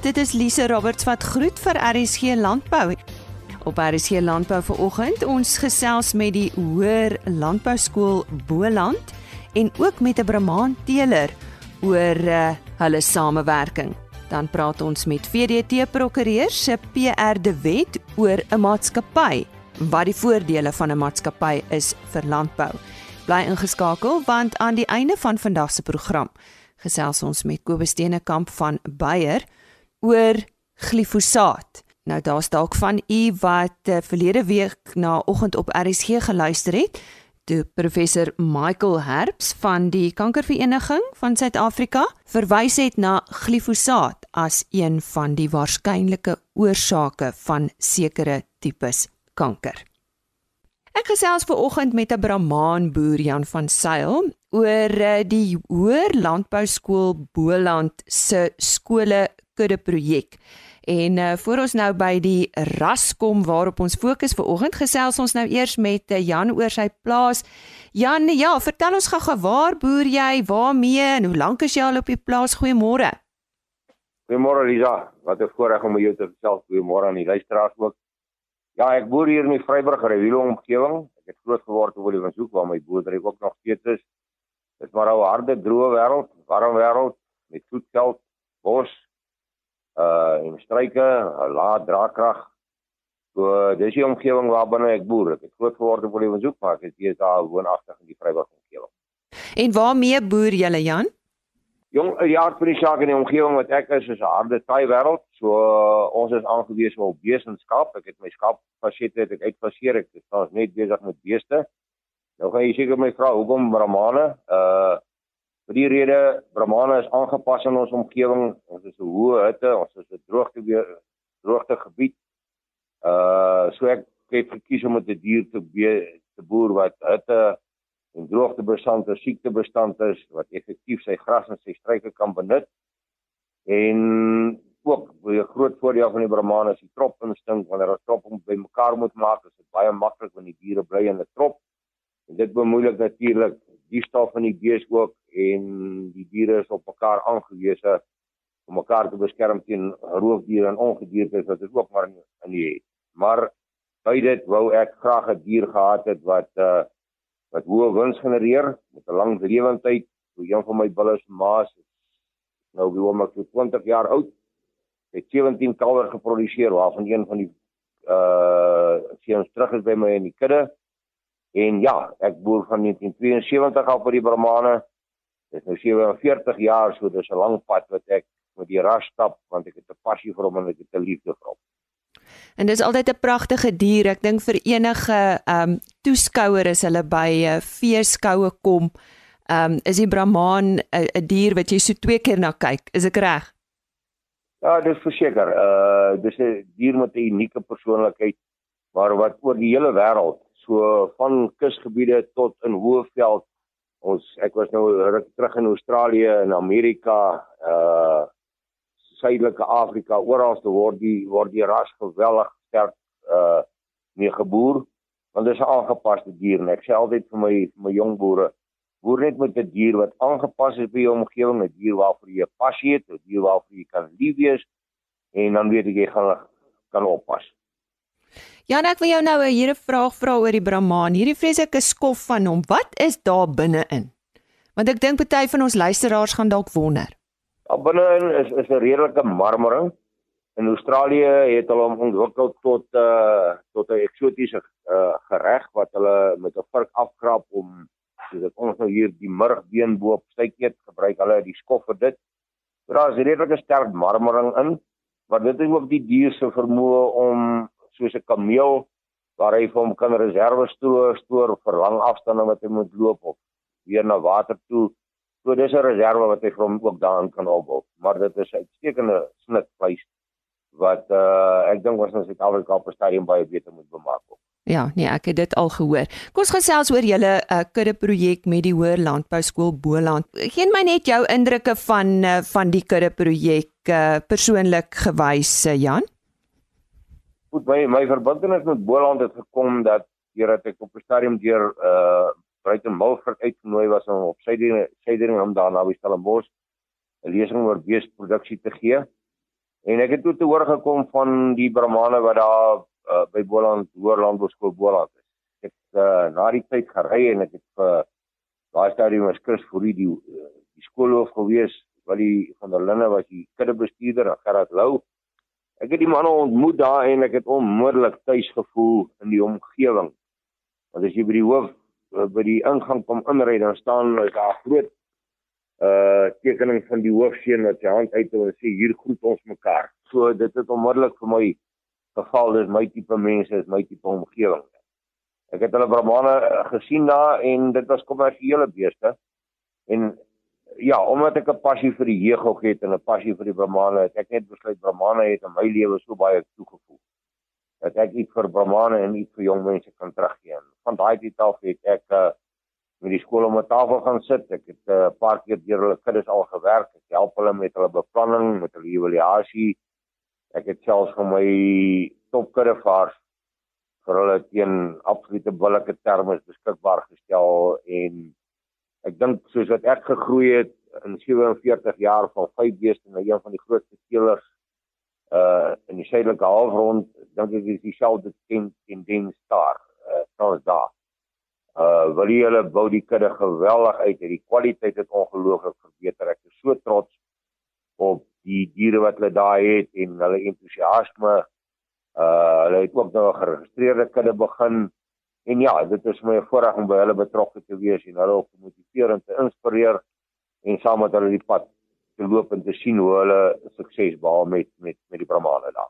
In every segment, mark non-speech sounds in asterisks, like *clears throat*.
Dit is Lise Roberts wat groet vir RSG Landbou. Op RSG Landbou vanoggend ons gesels met die Hoër Landbou Skool Boland en ook met 'n Brahman teeler oor uh, hulle samewerking. Dan praat ons met VDT prokureur se PR de Wet oor 'n maatskappy wat die voordele van 'n maatskappy is vir landbou. Bly ingeskakel want aan die einde van vandag se program gesels ons met Kobus Steenekamp van Beyer oor glifosaat. Nou daar's dalk van u wat uh, verlede week na oggend op RSG geluister het toe professor Michael Herbs van die Kankervereniging van Suid-Afrika verwys het na glifosaat as een van die waarskynlike oorsake van sekere tipes kanker. Ek gesels ver oggend met 'n Brahman boer Jan van Sail oor eh, die Hoër Landbou Skool Boland se skole kudde projek. En uh, voor ons nou by die ras kom waarop ons fokus vir oggend gesels ons nou eers met uh, Jan oor sy plaas. Jan, ja, vertel ons gou-gou waar boer jy, waarmee en hoe lank is jy al op die plaas? Goeiemôre. Goeiemôre Lisa, wat 'n voorreg om jou te gesels. Goeiemôre aan die luisteraars ook. Ja, ek boer hier in die Vryburg Rewielo omgewing. Ek het groot geword op die Windhoek waar my boerdery ook nog steeds is. Dit maar 'n harde, droë wêreld, warm wêreld met voedveld, bos, uh en struike, 'n lae draagkrag. So dis die omgewing waarbinne ek boer. Ek het groot geword op die Windhoek, maar ek is hier daar woonagtig in die Vryburg omgewing. En waarmee boer julle Jan? Jong, die aard van die saak in die omgewing wat ek is, is 'n harde taai wêreld. So uh, ons is aangewese op beesenskap. Ek het my skaap fasit het ek uitfaseer. Ek is tans net besig met beeste. Nou gaan jy seker my vra hoekom Brahmane? Uh vir die rede Brahmane is aangepas aan ons omgewing. Ons is 'n hoë hitte, ons is 'n droogte weer droogte gebied. Uh so ek het gekies om met 'n die dier te be, te boer wat hitte en droogte bestand is, siekte bestand is, wat effektief sy gras en sy struike kan benut. En ook 'n groot voordeel van die Brahmane is die trop instink wanneer hulle trop om by mekaar moet maak, is dit baie maklik wanneer die diere bly in 'n trop. En dit bemoeilik natuurlik die stof van die bees ook en die diere is op mekaar aangewese om mekaar te beskerm teen roofdiere en ongedierte wat dit ook maar in, in die het. Maar by dit wou ek graag 'n dier gehad het wat uh wat hoë wins genereer met 'n lang lewensduur. So een van my bulle se maas is nou wie hom ek 20 jaar oud. Het 17 kalwers geproduseer waarvan een van die uh seuns terug is by my in die kudde. En ja, ek boer van 1972 af by die Brahmane. Dit is nou 47 jaar, so dis 'n lang pad wat ek met die ras stap want ek het 'n passie vir hom en ek het 'n liefde vir hom. En dis altyd 'n pragtige dier. Ek dink vir enige ehm um, toeskouer as hulle by 'n uh, feeskoue kom, ehm um, is die Brahman 'n dier wat jy so twee keer na kyk. Is ek reg? Ja, dis verseker. Uh dis 'n dier met 'n unieke persoonlikheid, maar wat oor die hele wêreld so van kusgebiede tot in Hoëveld. Ons ek was nou ruk terug in Australië en Amerika, uh Suidelike Afrika, oral te word die word die ras geweldig sterk uh mee geboer want dit is 'n aangepaste dier en ek sê altyd vir my vir my jong boere boer net met 'n dier wat aangepas is by jou omgewing, 'n dier waarvoor jy passie het, 'n dier waarvoor jy kan lief wees en dan weet jy gaan kan oppas. Jan, ek wil jou nou 'n hierdie vraag vra oor die Brahman. Hierdie vreeslike skof van hom. Wat is daar binne-in? Want ek dink party van ons luisteraars gaan dalk wonder. Daar binne-in is is 'n redelike marmering. In Australië het hulle hom ontwikkel tot 'n uh, tot 'n eksotiese uh, gereg wat hulle met 'n vark afkrap om soos dit ons nou hier die murgbeen bo op steek eet, gebruik hulle die skof vir dit. So daar is redelike sterk marmering in, maar dit is ook die dier se vermoë om soos 'n kameel waar hy vir hom kan reserve stoor stoor vir lang afstande wat hy moet loop of weer na water toe. So dis 'n reserve wat hy vir hom ook daarin kan opbou. Maar dit is 'n uitstekende snitvleis wat uh ek dink ons in Suid-Afrika op 'n stadium baie beter moet bemaak. Ook. Ja, nee, ek het dit al gehoor. Kom ons gesels oor julle uh, kudde projek met die Hoër Landbou Skool Boland. Geen my net jou indrukke van uh, van die kudde projek uh, persoonlik gewys, uh, Jan? Goed, my my verbintenis met Boland het gekom dat deurdat ek op 'n stadium deur uh Bruiten Milford uitgenooi was om op sy sy ding om daar na Stellenbosch 'n lesing oor beesproduksie te gee. En ek het toe te hoor gekom van die Brahmane wat daar uh, by Boland, Hoërland Boskool Boland is. Ek het uh, na die tyd gery en ek het vir uh, daai stadium as Chris vir die die, die skoolhoof gewees, wat die van der Linne was die kuddebestuurder, Gerard Lou. Ek het die manne ontmoet daar en ek het onmiddellik tuis gevoel in die omgewing. Want as jy by die hoof by die ingang kom inry dan staan daar 'n groot uh tekening van die hoofseun wat sy hand uit en sê hier groet ons mekaar. So dit het onmiddellik vir my geval dis my tipe mense, is my tipe omgewing. Ek het hulle Brahmane gesien daar en dit was kommersiële beeste. En ja, omdat ek 'n passie vir die jeug ook het en 'n passie vir die Brahmane, het ek net besluit Brahmane het in my lewe so baie toegevoeg dat ek iets vir Brahmane en iets vir jong mense kan teruggee. Van daai tyd af het ek uh, met die skool om 'n tafel gaan sit. Ek het 'n uh, paar keer deur hulle kinders al gewerk. Ek help hulle met hulle beplanning, met hulle evaluasie. Ek het selfs vir my topkuddevaars vir hulle teen absolute billike terme beskikbaar gestel en ek dink soos wat ek gegroei het in 47 jaar van vyf beeste na een van die grootste teelers uh in die suidelike halfrond dink ek is dieselfde tendens daar uh soos daar. Uh wil hulle bou die kudde geweldig uit die kwaliteit het ongelooflik verbeter. Ek is so trots op die diere wat hulle daar het en hulle entoesiasme. Uh hulle het ook nou geregistreerde kudde begin En ja, dit is my voorreg om by hulle betrokke te wees en hulle te motiveer en te inspireer en saam met hulle die pad te loop en te sien hoe hulle sukses behaal met met met die Brahmane daar.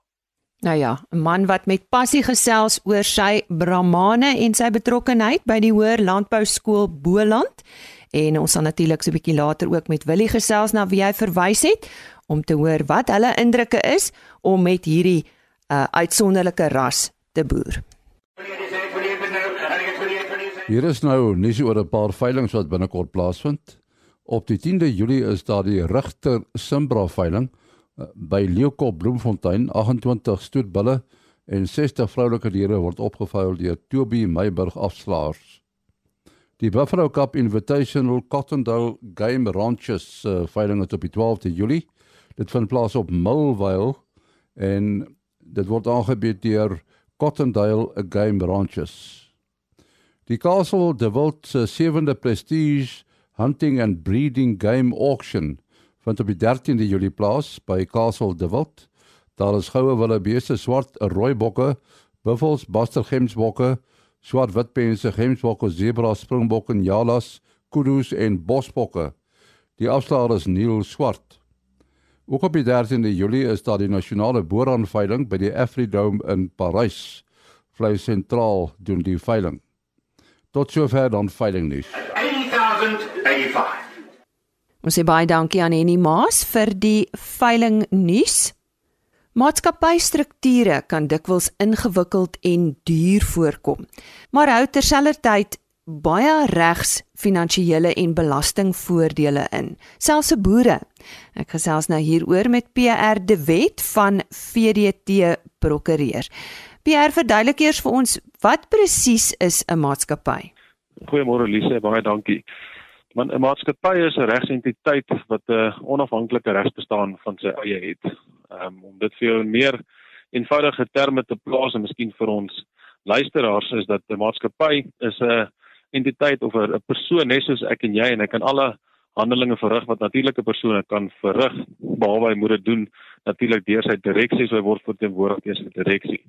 Nou ja, 'n man wat met passie gesels oor sy Brahmane en sy betrokkeheid by die Hoër Landbou Skool Boland en ons gaan natuurlik so 'n bietjie later ook met Willie gesels na wie hy verwys het om te hoor wat hulle indrukke is om met hierdie uh, uitsonderlike ras te boer. Hier is nou nuus oor 'n paar veilinge wat binnekort plaasvind. Op die 10de Julie is daar die Rigter Simbra veiling eh, by Leeukop Bloemfontein, 28 stoetbulle en 60 vroulike diere word opgevuil deur Toby Meyburg afslaers. Die Buffalo Cup Invitational Cottondale Game Ranches uh, veiling is op die 12de Julie. Dit vind plaas op Millvale en dit word aangebied deur Cottondale Game Ranches. Die Castle de Wild se sewende Prestige Hunting and Breeding Game Auction vind op die 13de Julie plaas by Castle de Wild. Daar is goue wildebeeste, swart rooibokke, buffels, bastergemsbokke, swart witpense, gemsbokke, zebra, springbokke, jalas, kudus en bosbokke. Die afslaer is Neil Swart. Ook op die 13de Julie is daar die nasionale boeraanveiling by die Afridome in Parys. Vlei sentraal doen die veiling. Tot sover dan veiling nuus. 8085. Ons sê baie dankie aan Henny Maas vir die veiling nuus. Maatskappystrukture kan dikwels ingewikkeld en duur voorkom. Maar hou terselfdertyd baie regs finansiële en belastingvoordele in, selfs se boere. Ek gesels nou hieroor met PR De Wet van VDT Prokureurs. Pierre, verduidelik eers vir ons wat presies is 'n maatskappy? Goeiemôre Lise, baie dankie. Man 'n maatskappy is 'n regsentiteit wat 'n onafhanklike regsbestaan van sy eie het. Um, om dit vir jou in meer eenvoudige terme te plaas en miskien vir ons luisteraars is dat 'n maatskappy is 'n entiteit of 'n persoon net soos ek en jy en hy kan alle handelinge verrig wat natuurlike persone kan verrig behalwe hy moet dit doen natuurlik deur sy direksie so hy word verteenwoordig deur sy direksie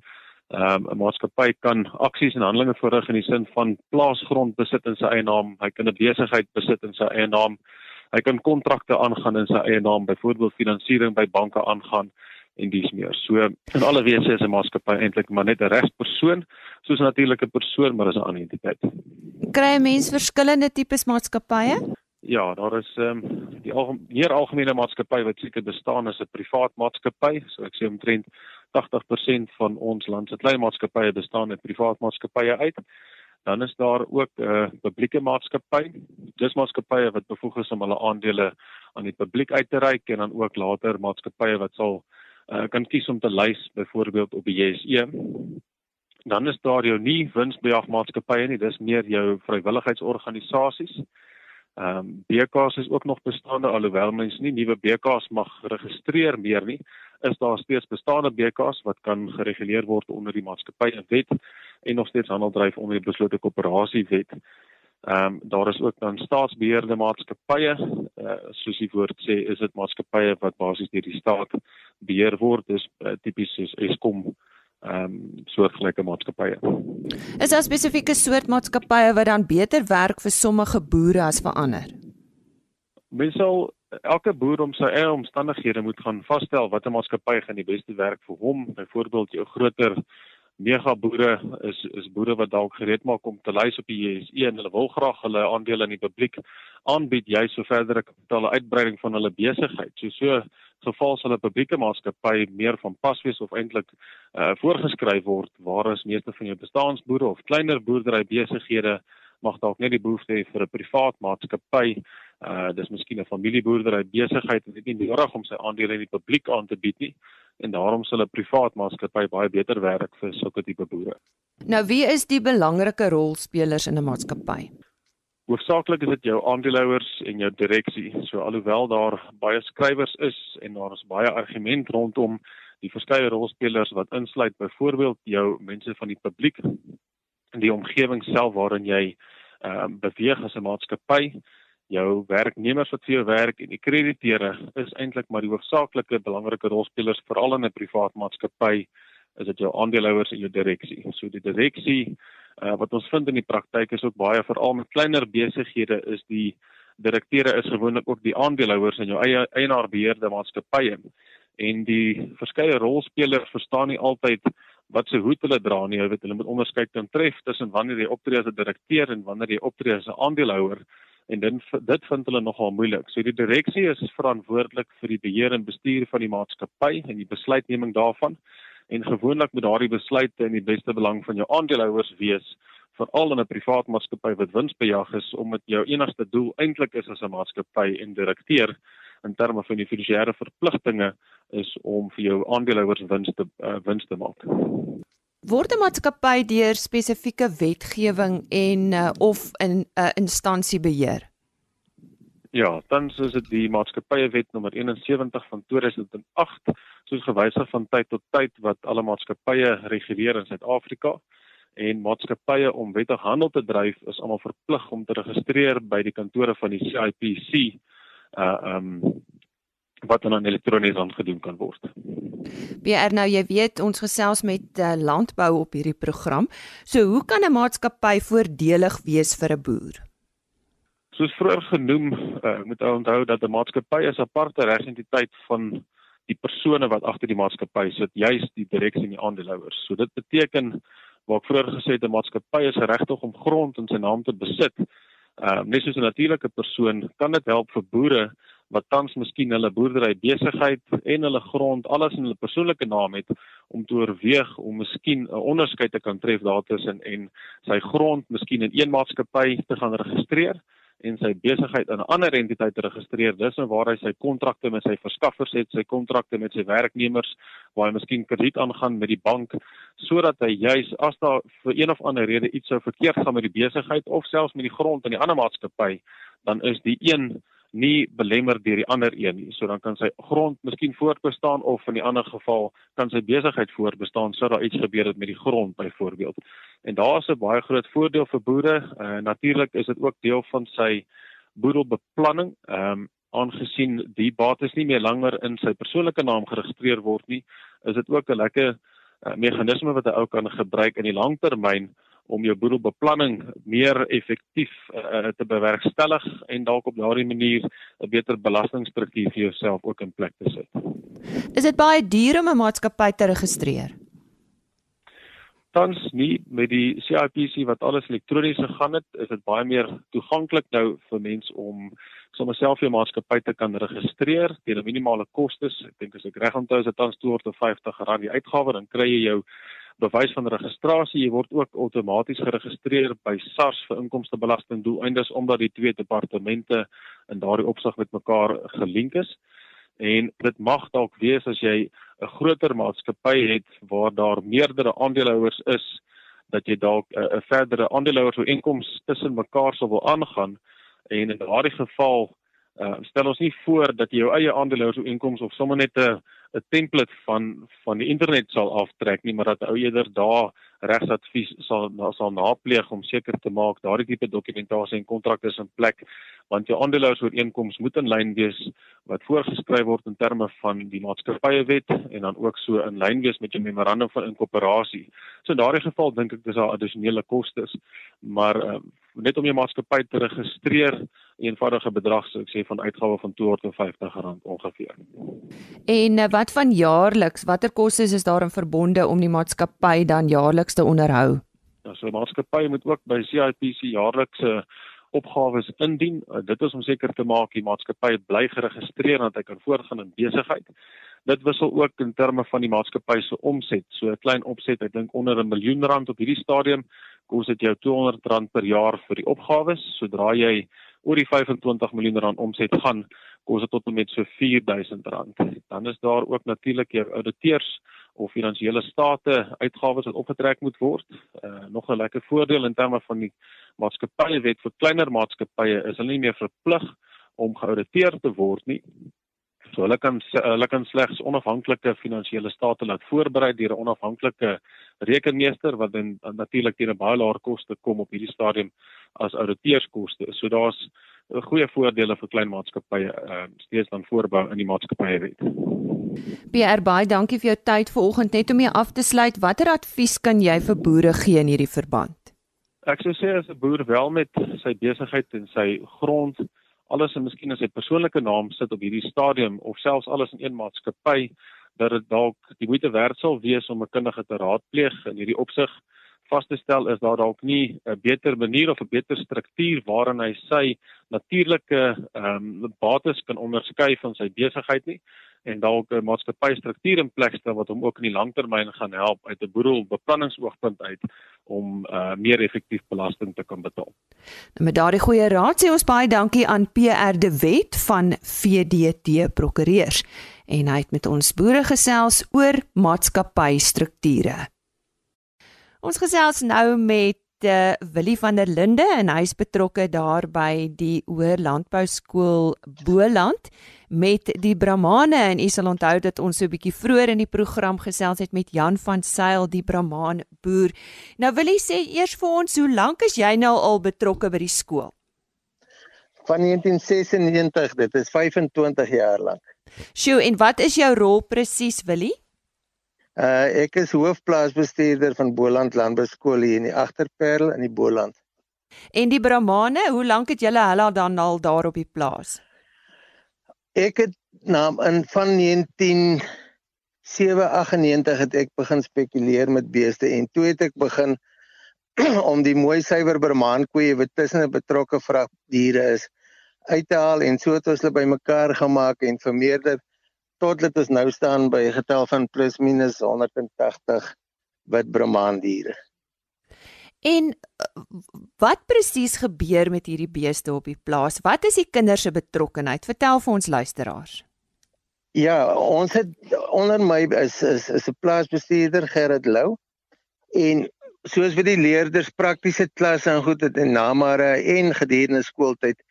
um, 'n maatskappy kan aksies en handelinge verrig in die sin van plaasgrond besit in sy eie naam, hy kan 'n besigheid besit in sy eie naam. Hy kan kontrakte aangaan in sy eie naam, byvoorbeeld finansiering by banke aangaan en dis meer. So in alle wese is 'n maatskappy eintlik maar net 'n regspersoon, soos 'n natuurlike persoon, maar is 'n ander entiteit. Kry mense verskillende tipes maatskappye? Ja, daar is ehm um, die algemeen meer algemene maatskappy wat seker bestaan as 'n privaat maatskappy, so ek sê omtrent 80% van ons land se klein maatskappye bestaan uit privaat maatskappye uit. Dan is daar ook 'n uh, publieke maatskappy. Dis maatskappye wat bevoeg is om hulle aandele aan die publiek uit te reik en dan ook later maatskappye wat sal uh, kan kies om te lys byvoorbeeld op die JSE. Dan is daar jou nie winsbejag maatskappye nie, dis meer jou vrywilligheidsorganisasies. Ehm um, BKs is ook nog bestaande alhoewel mens nie nuwe BKs mag registreer meer nie, is daar steeds bestaande BKs wat kan gereguleer word onder die maatskappywet en nog steeds handel dryf onder die beslote koöperasiewet. Ehm um, daar is ook dan staatsbeheerde maatskappye, uh, soos die woord sê, is dit maatskappye wat basies deur die staat beheer word, dis uh, tipies soos Eskom ehm um, soortgelyke maatskappye. Is daar spesifieke soort maatskappye wat dan beter werk vir sommige boere as vir ander? Mens sal elke boer om sy eie omstandighede moet gaan vasstel watter maatskappy gaan die beste werk vir hom. Byvoorbeeld jou groter mega boere is is boere wat dalk gereed maak om te lys op die JSE en hulle wil graag hulle aandele in die publiek aanbied jy so verdere kapitaal uitbreiding van hulle besigheid. So so geval sal 'n publieke maatskappy meer van pas wees of eintlik uh, voorgeskryf word waar is meeste van jou bestaansboere of kleiner boerdery besighede mag dalk net die behoefte hê vir 'n privaat maatskappy. Uh dis miskien 'n familieboerdery besigheid en dit nie nodig om sy aandele in die publiek aan te bied nie en daarom sal 'n privaat maatskappy baie beter werk vir sulke tipe boere. Nou wie is die belangrike rolspelers in 'n maatskappy? Hoofsaaklik is dit jou aandeelhouers en jou direksie. So alhoewel daar baie skrywers is en daar is baie argument rondom die verskeie rolspelers wat insluit byvoorbeeld jou mense van die publiek in die omgewing self waarin jy ehm uh, beweeg as 'n maatskappy jou werknemers wat vir jou werk en die krediteure is eintlik maar die hoofsaaklike belangrike rolspelers veral in 'n privaat maatskappy is dit jou aandeelhouers en jou direksie. So die direksie uh, wat ons vind in die praktyk is ook baie veral met kleiner besighede is die direkteure is gewoonlik ook die aandeelhouers in jou eie eienaar beheerde maatskappye en die verskeie rolspelers verstaan nie altyd wat se hoed hulle dra nie. Jy weet hulle moet onderskei kan tref tussen wanneer jy optree as 'n direkteur en wanneer jy optree as 'n aandeelhouer en dit dit vind hulle nogal moeilik. So die direksie is verantwoordelik vir die beheer en bestuur van die maatskappy en die besluitneming daarvan en gewoonlik moet daardie besluite in die beste belang van jou aandeelhouers wees veral in 'n privaat maatskappy wat winsbejag is omdat jou enigste doel eintlik is as 'n maatskappy en direkteur in terme van die fiduciêre verpligtinge is om vir jou aandeelhouers wins te uh, wins te maak. Word 'n maatskappy deur spesifieke wetgewing en uh, of in 'n uh, instansie beheer? Ja, dan is dit die maatskappywet nommer 71 van 2008, soos gewysig van tyd tot tyd wat alle maatskappye reguleer in Suid-Afrika en maatskappye om wettig handel te dryf is almal verplig om te registreer by die kantore van die CIPC. Uh um wat dan elektronies aangedoen kan word. BR nou jy weet ons gesels met uh, landbou op hierdie program. So hoe kan 'n maatskappy voordelig wees vir 'n boer? Soos vroeër genoem, uh, moet ou onthou dat 'n maatskappy is 'n aparte regsentiteit van die persone wat agter die maatskappy sit, juis die direksie en die aandeelhouers. So dit beteken waar ek vroeër gesê het 'n maatskappy is geregtig om grond in sy naam te besit. Ehm uh, net soos 'n natuurlike persoon kan dit help vir boere wat tans miskien hulle boerdery besigheid en hulle grond alles in hulle persoonlike naam het om te oorweeg om miskien 'n onderskeid te kan tref daartussen en sy grond miskien in een maatskappy te gaan registreer en sy besigheid in 'n ander entiteit te registreer. Dis nou waar hy sy kontrakte met sy verskaffers het, sy kontrakte met sy werknemers, waar hy miskien krediet aangaan met die bank sodat hy juis as daar vir een of ander rede iets sou verkeerd gaan met die besigheid of selfs met die grond in die ander maatskappy, dan is die een nie belemmer deur die ander een nie. So dan kan sy grond miskien voortbestaan of in die ander geval kan sy besigheid voortbestaan sou daar iets gebeur het met die grond byvoorbeeld. En daar is 'n baie groot voordeel vir boere. Uh, Natuurlik is dit ook deel van sy boedelbeplanning. Ehm um, aangesien die bates nie meer langer in sy persoonlike naam geregistreer word nie, is dit ook 'n lekker uh, meganisme wat 'n ou kan gebruik in die langtermyn om jou boedelbeplanning meer effektief uh, te bewerkstellig en dalk op daardie manier 'n beter belastingstruktuur vir jouself ook in plek te sit. Is dit baie duur om 'n maatskappy te registreer? Tans nie met die CIPC wat alles elektronies gegaan het, is dit baie meer toeganklik nou vir mense om sommer self jou maatskappy te kan registreer teen minimale kostes. Ek dink as ek reg onthou is dit tans R250 die uitgawe, dan kry jy jou bewys van registrasie. Jy word ook outomaties geregistreer by SARS vir inkomstebelasting doeleindes omdat die twee departemente in daardie opsig met mekaar gelink is. En dit mag dalk wees as jy 'n groter maatskappy het waar daar meerdere aandeelhouers is dat jy dalk 'n verdere aandeelhouers ooreenkoms tussen mekaar sal wil aangaan en in daardie geval uh, stel ons nie voor dat jy jou eie aandeelhouersooreenkoms of sommer net 'n 'n template van van die internet sal aftrek nie, maar dat ou eerder daar regsadvies sal sal napleeg om seker te maak daardie tipe dokumentasie en kontrakte is in plek want jou aandeelhouersooreenkoms moet in lyn wees wat voorgeskryf word in terme van die maatskappywet en dan ook so in lyn wees met jou memorandum van inkorporasie. So in daardie geval dink ek dis daar addisionele kostes, maar uh, net om jou maatskappy te registreer, eenvoudige bedrag sou ek sê van uitgawe van R250 ongeveer. En uh, wat van jaarliks, watter kostes is daarin verbonde om die maatskappy dan jaarliks te onderhou? Ja, so 'n maatskappy moet ook by CIPC jaarlikse opgawes indien. Uh, dit is om seker te maak die maatskappy bly geregistreer en dat hy kan voortgaan in besigheid. Dit wissel ook in terme van die maatskappy se omset. So 'n klein opset, ek dink onder 'n miljoen rand op hierdie stadium, kos dit jou R200 per jaar vir die opgawes. Sodra jy oor die 25 miljoen rand omset gaan, kos dit tot en met so R4000. Dan is daar ook natuurlik jou auditeurs of finansiële state uitgawes wat opgetrek moet word. Uh nog 'n lekker voordeel in terme van die maatskappywet vir kleiner maatskappye is hulle nie meer verplig om geauditeer te word nie. So hulle kan hulle kan slegs onafhanklike finansiële state laat voorberei deur 'n onafhanklike rekenmeester wat dan natuurlik teen 'n baie laer koste kom op hierdie stadium as ouditeurskoste. So daar's goeie voordele vir klein maatskappye uh, steeds dan voorbou in die maatskappywet. Pierre baie dankie vir jou tyd vanoggend net om mee af te sluit. Watter advies kan jy vir boere gee in hierdie verband? Ek sou sê as 'n boer wel met sy besigheid en sy grond alles en miskien as sy persoonlike naam sit op hierdie stadium of selfs alles in een maatskappy dat dit dalk die moeite werd sal wees om 'n kundige te raadpleeg in hierdie opsig vas te stel is daar dalk nie 'n beter manier of 'n beter struktuur waarin hy sy natuurlike ehm um, bates kan onderskei van sy besigheid nie en dalk 'n maatskappy struktuur in plek stel wat hom ook in die langtermyn gaan help uit 'n boedelbeplanningsoogpunt uit om uh, meer effektief belasting te kan betaal. Nou met daardie goeie raad sê ons baie dankie aan PR De Wet van VDT Prokureurs en hy het met ons boere gesels oor maatskappystrukture. Ons gesels nou met uh, Willie van der Linde en hy's betrokke daar by die Hoër Landbou Skool Boland met die Brahmane en u sal onthou dat ons so 'n bietjie vroeër in die program gesels het met Jan van Sail die Brahman boer. Nou wil jy sê eers vir ons hoe lank is jy nou al betrokke by die skool? Van 1996, dit is 25 jaar lank. Sjoe, en wat is jou rol presies, Willie? Uh ek is hoofplaasbestuurder van Boland Landbou Skool hier in die Agterperl in die Boland. En die Brahmane, hoe lank het julle hulle dan al daar op die plaas? Ek het na in van 1997 het ek begin spekuleer met beeste en toe het ek begin *clears throat* om die mooi suiwer Brahman koeie wat tussen 'n betrokke vrag diere is uit te haal en so het ons hulle bymekaar gemaak en vermeerder tot dit ons nou staan by 'n getal van plus minus 180 wit Brahman diere. En uh, wat presies gebeur met hierdie beeste op die plaas? Wat is die kinders se betrokkeheid? Vertel vir ons luisteraars. Ja, ons het onder my is is is 'n plaasbestuurder Gerrit Lou en soos vir die leerders praktiese klasse en goed het en namare en gedurende skooltyd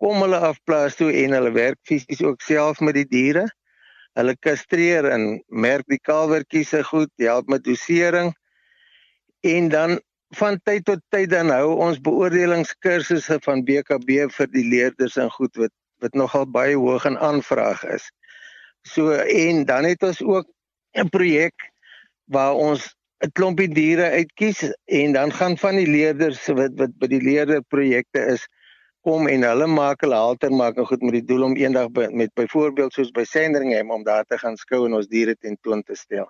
kom hulle af plaas toe en hulle werk fisies ook self met die diere. Hulle kastreer en merk die kalwertjies se goed, help met dosering en dan van tyd tot tyd dan hou ons beoordelingskursusse van BKB vir die leerders en goed wat wat nogal baie hoog in aanvraag is. So en dan het ons ook 'n projek waar ons 'n klompie diere uitkies en dan gaan van die leerders wat wat by die leerderprojekte is kom en hulle maak hulle halter maak en goed met die doel om eendag by, met byvoorbeeld soos by Sandringham om daar te gaan skou en ons diere tentoon te stel.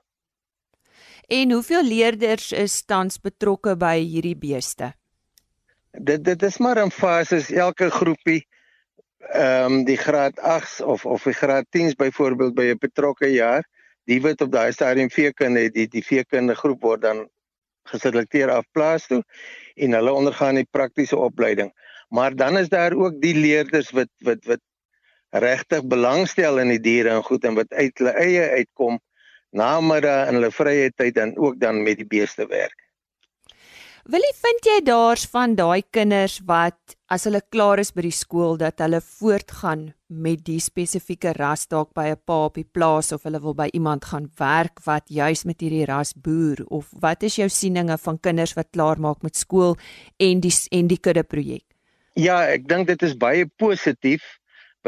En hoeveel leerders is tans betrokke by hierdie beeste? Dit dit is maar in fases elke groepie ehm um, die graad 8s of of die graad 10s byvoorbeeld by 'n betrokke jaar, die wat op daai stadium veekunde het, die die veekunde groep word dan geselekteer af plaas toe en hulle ondergaan die praktiese opleiding. Maar dan is daar ook die leerders wat wat wat regtig belangstel in die diere en goed en wat uit hulle eie uitkom namiddag in hulle vrye tyd dan ook dan met die beeste werk. Wil jy vind jy daar's van daai kinders wat as hulle klaar is by die skool dat hulle voortgaan met die spesifieke ras dalk by 'n pa op die plaas of hulle wil by iemand gaan werk wat juis met hierdie ras boer of wat is jou sieninge van kinders wat klaar maak met skool en die en die kudde projek? Ja, ek dink dit is baie positief.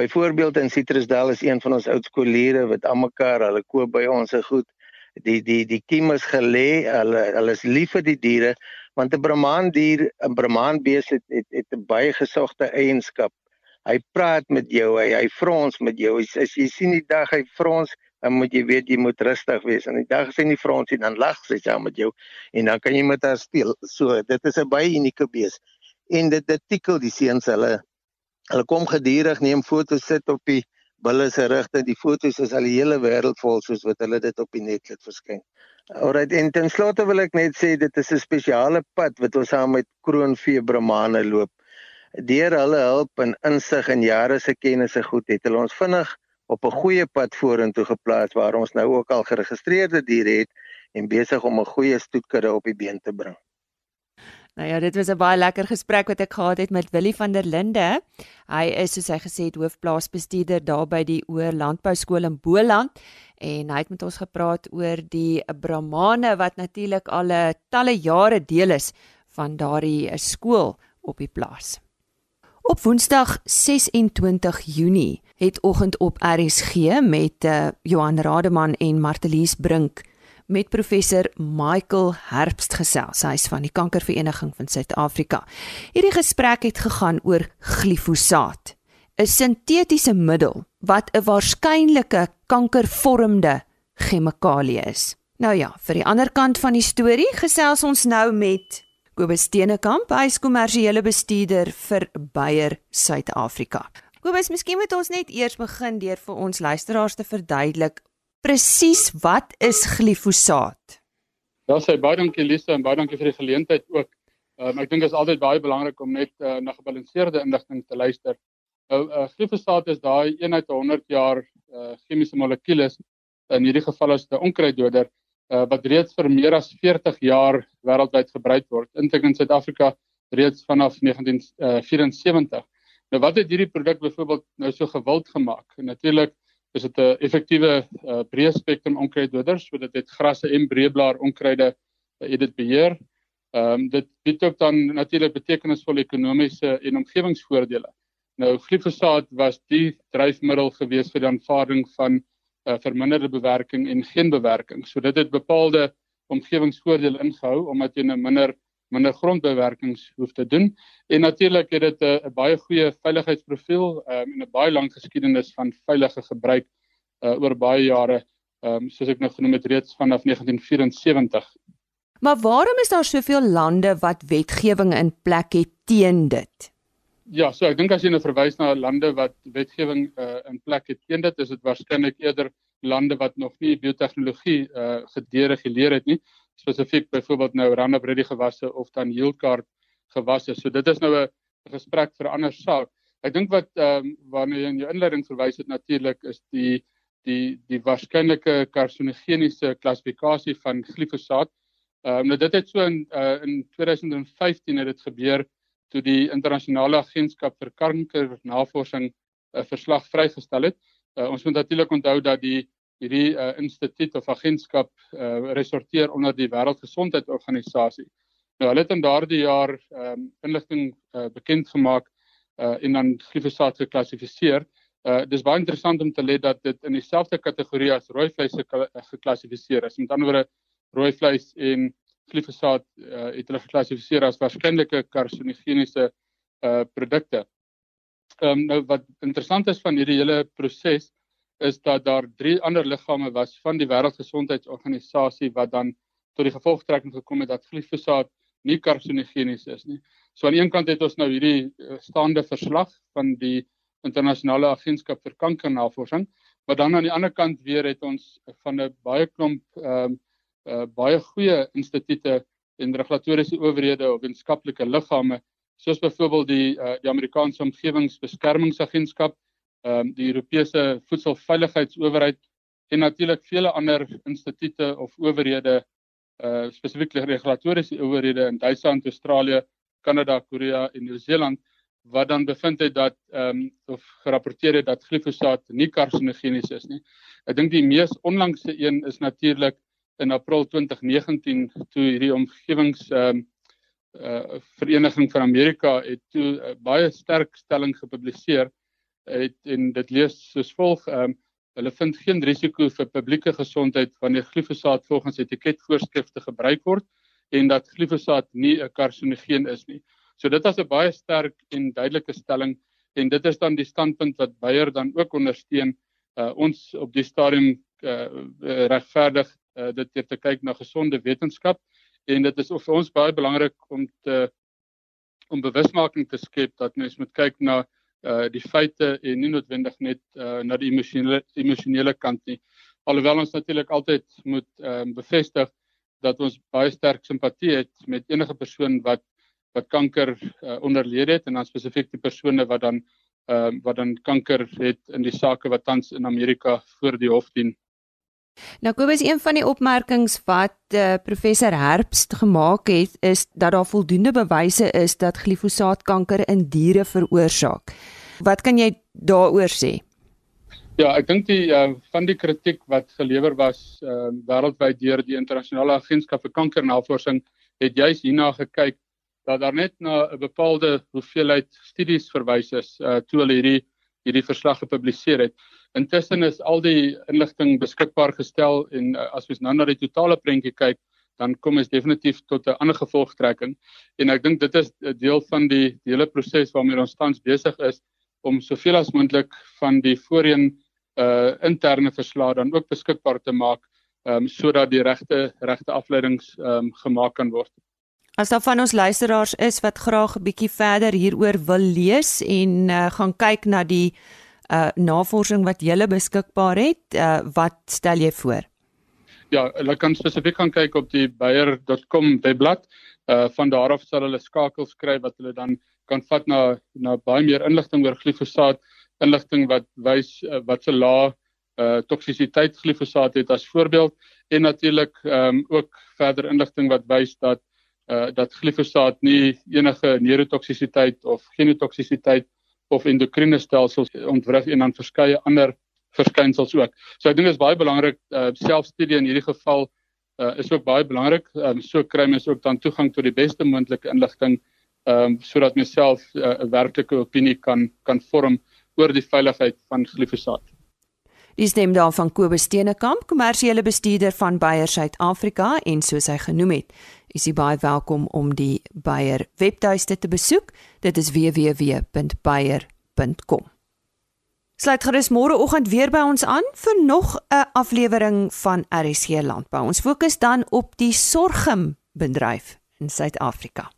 Byvoorbeeld in Citrusdal is een van ons oud skooliere wat almekaar, hulle koop by ons se goed. Die die die kiem is gelê, hulle hulle is lief vir die diere want 'n Brahman dier, 'n Brahman bees het het, het 'n baie gesogte eienskap. Hy praat met jou, hy hy frons met jou. As, as jy sien die dag hy frons, dan moet jy weet jy moet rustig wees. En die dag as hy nie frons nie, dan lag sy saam met jou en dan kan jy met haar speel. So, dit is 'n baie unieke bees. En dit dit tikkel die seuns hulle Hulle kom gedurig neem foto's sit op die bulle se rigting. Die foto's is al die hele wêreld vol soos wat hulle dit op die net laat verskyn. Alright, en ten slotte wil ek net sê dit is 'n spesiale pad wat ons saam met Kroonvee Brahmane loop. Deur hulle hulp en insig en jare se kennis en goed het hulle ons vinnig op 'n goeie pad vorentoe geplaas waar ons nou ook al geregistreerde diere het en besig om 'n goeie stoetkudde op die been te bring. Nou ja, dit was 'n baie lekker gesprek wat ek gehad het met Willie van der Linde. Hy is soos hy gesê het hoofplaasbestuurder daar by die Oor Landbou Skool in Boland en hy het met ons gepraat oor die Brahmane wat natuurlik al 'n talle jare deel is van daardie eh, skool op die plaas. Op Woensdag 26 Junie het oggend op RSG met uh, Johan Rademan en Martelies Brink met professor Michael Herbst gesels. Hy is van die Kankervereniging van Suid-Afrika. Hierdie gesprek het gegaan oor glifosaat, 'n sintetiese middel wat 'n waarskynlike kankervormende chemikalie is. Nou ja, vir die ander kant van die storie gesels ons nou met Kobus Steenekamp, hy is kommersiële bestuurder vir Bayer Suid-Afrika. Kobus, miskien moet ons net eers begin deur vir ons luisteraars te verduidelik presies wat is glifosaat? Ja, sê baie dankie Lisa en baie dankie vir die geleentheid ook. Um, ek dink dit is altyd baie belangrik om net uh, na gebalanseerde inligting te luister. Nou uh, glifosaat is daai eenheid 100 jaar uh, chemiese molekules in hierdie geval is 'n onkruiddoder uh, wat reeds vir meer as 40 jaar wêreldwyd gebruik word. In Suid-Afrika reeds vanaf 1974. Nou wat het hierdie produk byvoorbeeld nou so gewild gemaak? Natuurlik is dit 'n effektiewe uh, breë spektrum onkruiddoder, so dit grasse en breëblaar onkruide uh, dit beheer. Ehm um, dit bied ook dan natuurlik betekenisvolle ekonomiese en omgewingsvoordele. Nou glifosaat was die dryfmiddel gewees vir die aanvaarding van uh, verminderde bewerking en geen bewerking. So dit het bepaalde omgewingsvoordele ingehou omdat jy 'n nou minder minder grondbewerkings hoef te doen. En natuurlik het dit 'n baie goeie veiligheidsprofiel um, en 'n baie lang geskiedenis van veilige gebruik uh, oor baie jare, um, soos ek nou genoem het reeds vanaf 1974. Maar waarom is daar soveel lande wat wetgewing in plek het teen dit? Ja, so ek dink as jy nou verwys na lande wat wetgewing uh, in plek het teen dit, is dit waarskynlik eerder lande wat nog nie biotehnologie uh, gedereguleer het nie spesifiek byvoorbeeld nou Roundup Ready gewasse of dan Yieldcard gewasse. So dit is nou 'n gesprek vir 'n ander saak. Ek dink wat ehm um, waarna jy in jou inleiding verwys het natuurlik is die die die waarskynlike karsinogeniese klassifikasie van glifosaat. Ehm um, nou dit het so in uh, in 2015 het dit gebeur toe die internasionale agentskap vir kankernavorsing 'n uh, verslag vrygestel het. Uh, ons moet natuurlik onthou dat die hierdie uh, instituut of agentskap uh, resorteer onder die Wêreldgesondheidsorganisasie. Nou hulle het in daardie jaar um, inligting uh, bekend gemaak uh, en dan glifosaat geklassifiseer. Uh, dis baie interessant om te let dat dit in dieselfde kategorie as rooi vleis geklassifiseer is. Met ander woorde rooi vleis en glifosaat uh, het hulle geklassifiseer as waarskynlike karsinogeniese uh, produkte. Ehm um, nou wat interessant is van hierdie hele proses is dat daar drie ander liggame was van die Wêreldgesondheidsorganisasie wat dan tot die gevolgtrekking gekom het dat glifosaat nie karsinogenies is nie. So aan een kant het ons nou hierdie eh, staande verslag van die internasionale agentskap vir kankernavorsing, maar dan aan die ander kant weer het ons van 'n baie klomp ehm uh, uh, baie goeie instituie en regulatoriese owerhede of wetenskaplike liggame soos byvoorbeeld die uh, die Amerikaanse omgewingsbeskermingsagentskap ehm um, die Europese voedselveiligheidsowerheid en natuurlik vele ander instituie of owerhede uh spesifiek regulatoriese owerhede in Duitsland, Australië, Kanada, Korea en Nieu-Seeland wat dan bevind het dat ehm um, of gerapporteer het dat glifosaat nie karsinogenies is nie. Ek dink die mees onlangse een is natuurlik in April 2019 toe hierdie omgewings ehm um, uh Vereniging van Amerika het toe uh, baie sterk stelling gepubliseer het en dit lees soos volg ehm um, hulle vind geen risiko vir publieke gesondheid wanneer glifosaat volgens etiketvoorskrifte gebruik word en dat glifosaat nie 'n karsinogeen is nie. So dit was 'n baie sterk en duidelike stelling en dit is dan die standpunt wat Beyer dan ook ondersteun. Uh, ons op die stadium uh, regverdig uh, dit te kyk na gesonde wetenskap en dit is vir ons baie belangrik om te om bewusmaking te skep dat mens moet kyk na uh, die feite en nie noodwendig net uh, na die emosionele emosionele kant nie. Alhoewel ons natuurlik altyd moet um, bevestig dat ons baie sterk simpatie het met enige persoon wat wat kanker uh, onderlede het en dan spesifiek die persone wat dan ehm uh, wat dan kanker het in die sake wat tans in Amerika voor die hof dien. Nou Kobus, een van die opmerkings wat uh, professor Herbst gemaak het is dat daar voldoende bewyse is dat glifosaat kanker in diere veroorsaak. Wat kan jy daaroor sê? Ja, ek dink die uh, van die kritiek wat gelewer was uh, wêreldwyd deur die internasionale agentskap vir kankernavorsing het juis hierna gekyk dat daar net na 'n bepaalde hoeveelheid studies verwys is uh toe hulle hierdie hierdie verslag gepubliseer het. Intussen is al die inligting beskikbaar gestel en uh, as ons nou na die totale prentjie kyk, dan kom ons definitief tot 'n ander gevolgtrekking. En ek dink dit is 'n deel van die, die hele proses waarmee ons tans besig is om soveel as moontlik van die voorheen uh interne verslae dan ook beskikbaar te maak um sodat die regte regte afleidings um gemaak kan word. As daar van ons luisteraars is wat graag 'n bietjie verder hieroor wil lees en uh, gaan kyk na die uh, navorsing wat jy beskikbaar het, uh, wat stel jy voor? Ja, hulle kan spesifiek gaan kyk op die bayer.com webblad. Uh van daar af sal hulle skakels kry wat hulle dan kan vat na na baie meer inligting oor glifosaat, inligting wat wys uh, wat se lae uh toksisiteit glifosaat het as voorbeeld en natuurlik ehm um, ook verder inligting wat wys dat uh dat glifosaat nie enige neurotoksisiteit of genotoksisiteit of endokriene stelsels ontwrig en dan verskeie ander verskynsels ook. So ek dink dit is baie belangrik uh selfstudie in hierdie geval uh is ook baie belangrik. Um so kry mens ook dan toegang tot die beste moontlike inligting um sodat mens self 'n uh, werklike opinie kan kan vorm oor die veiligheid van glifosaat. Dis neem dan van Kobus Steenekamp, kommersiële bestuurder van Bayer Suid-Afrika en soos hy genoem het, is jy baie welkom om die Bayer webtuiste te besoek. Dit is www.bayer.com. Sluit gerus môreoggend weer by ons aan vir nog 'n aflewering van RSC Landbou. Ons fokus dan op die sorghumbedryf in Suid-Afrika.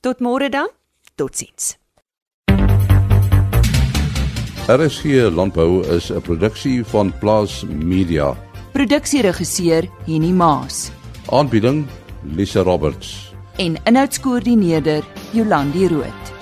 Tot môre dan. Totsiens. RSC Landbou is 'n produksie van Plaas Media. Produksieregisseur Henny Maas. Aanbieding Lisa Roberts en inhoudskoördineerder Jolandi Root.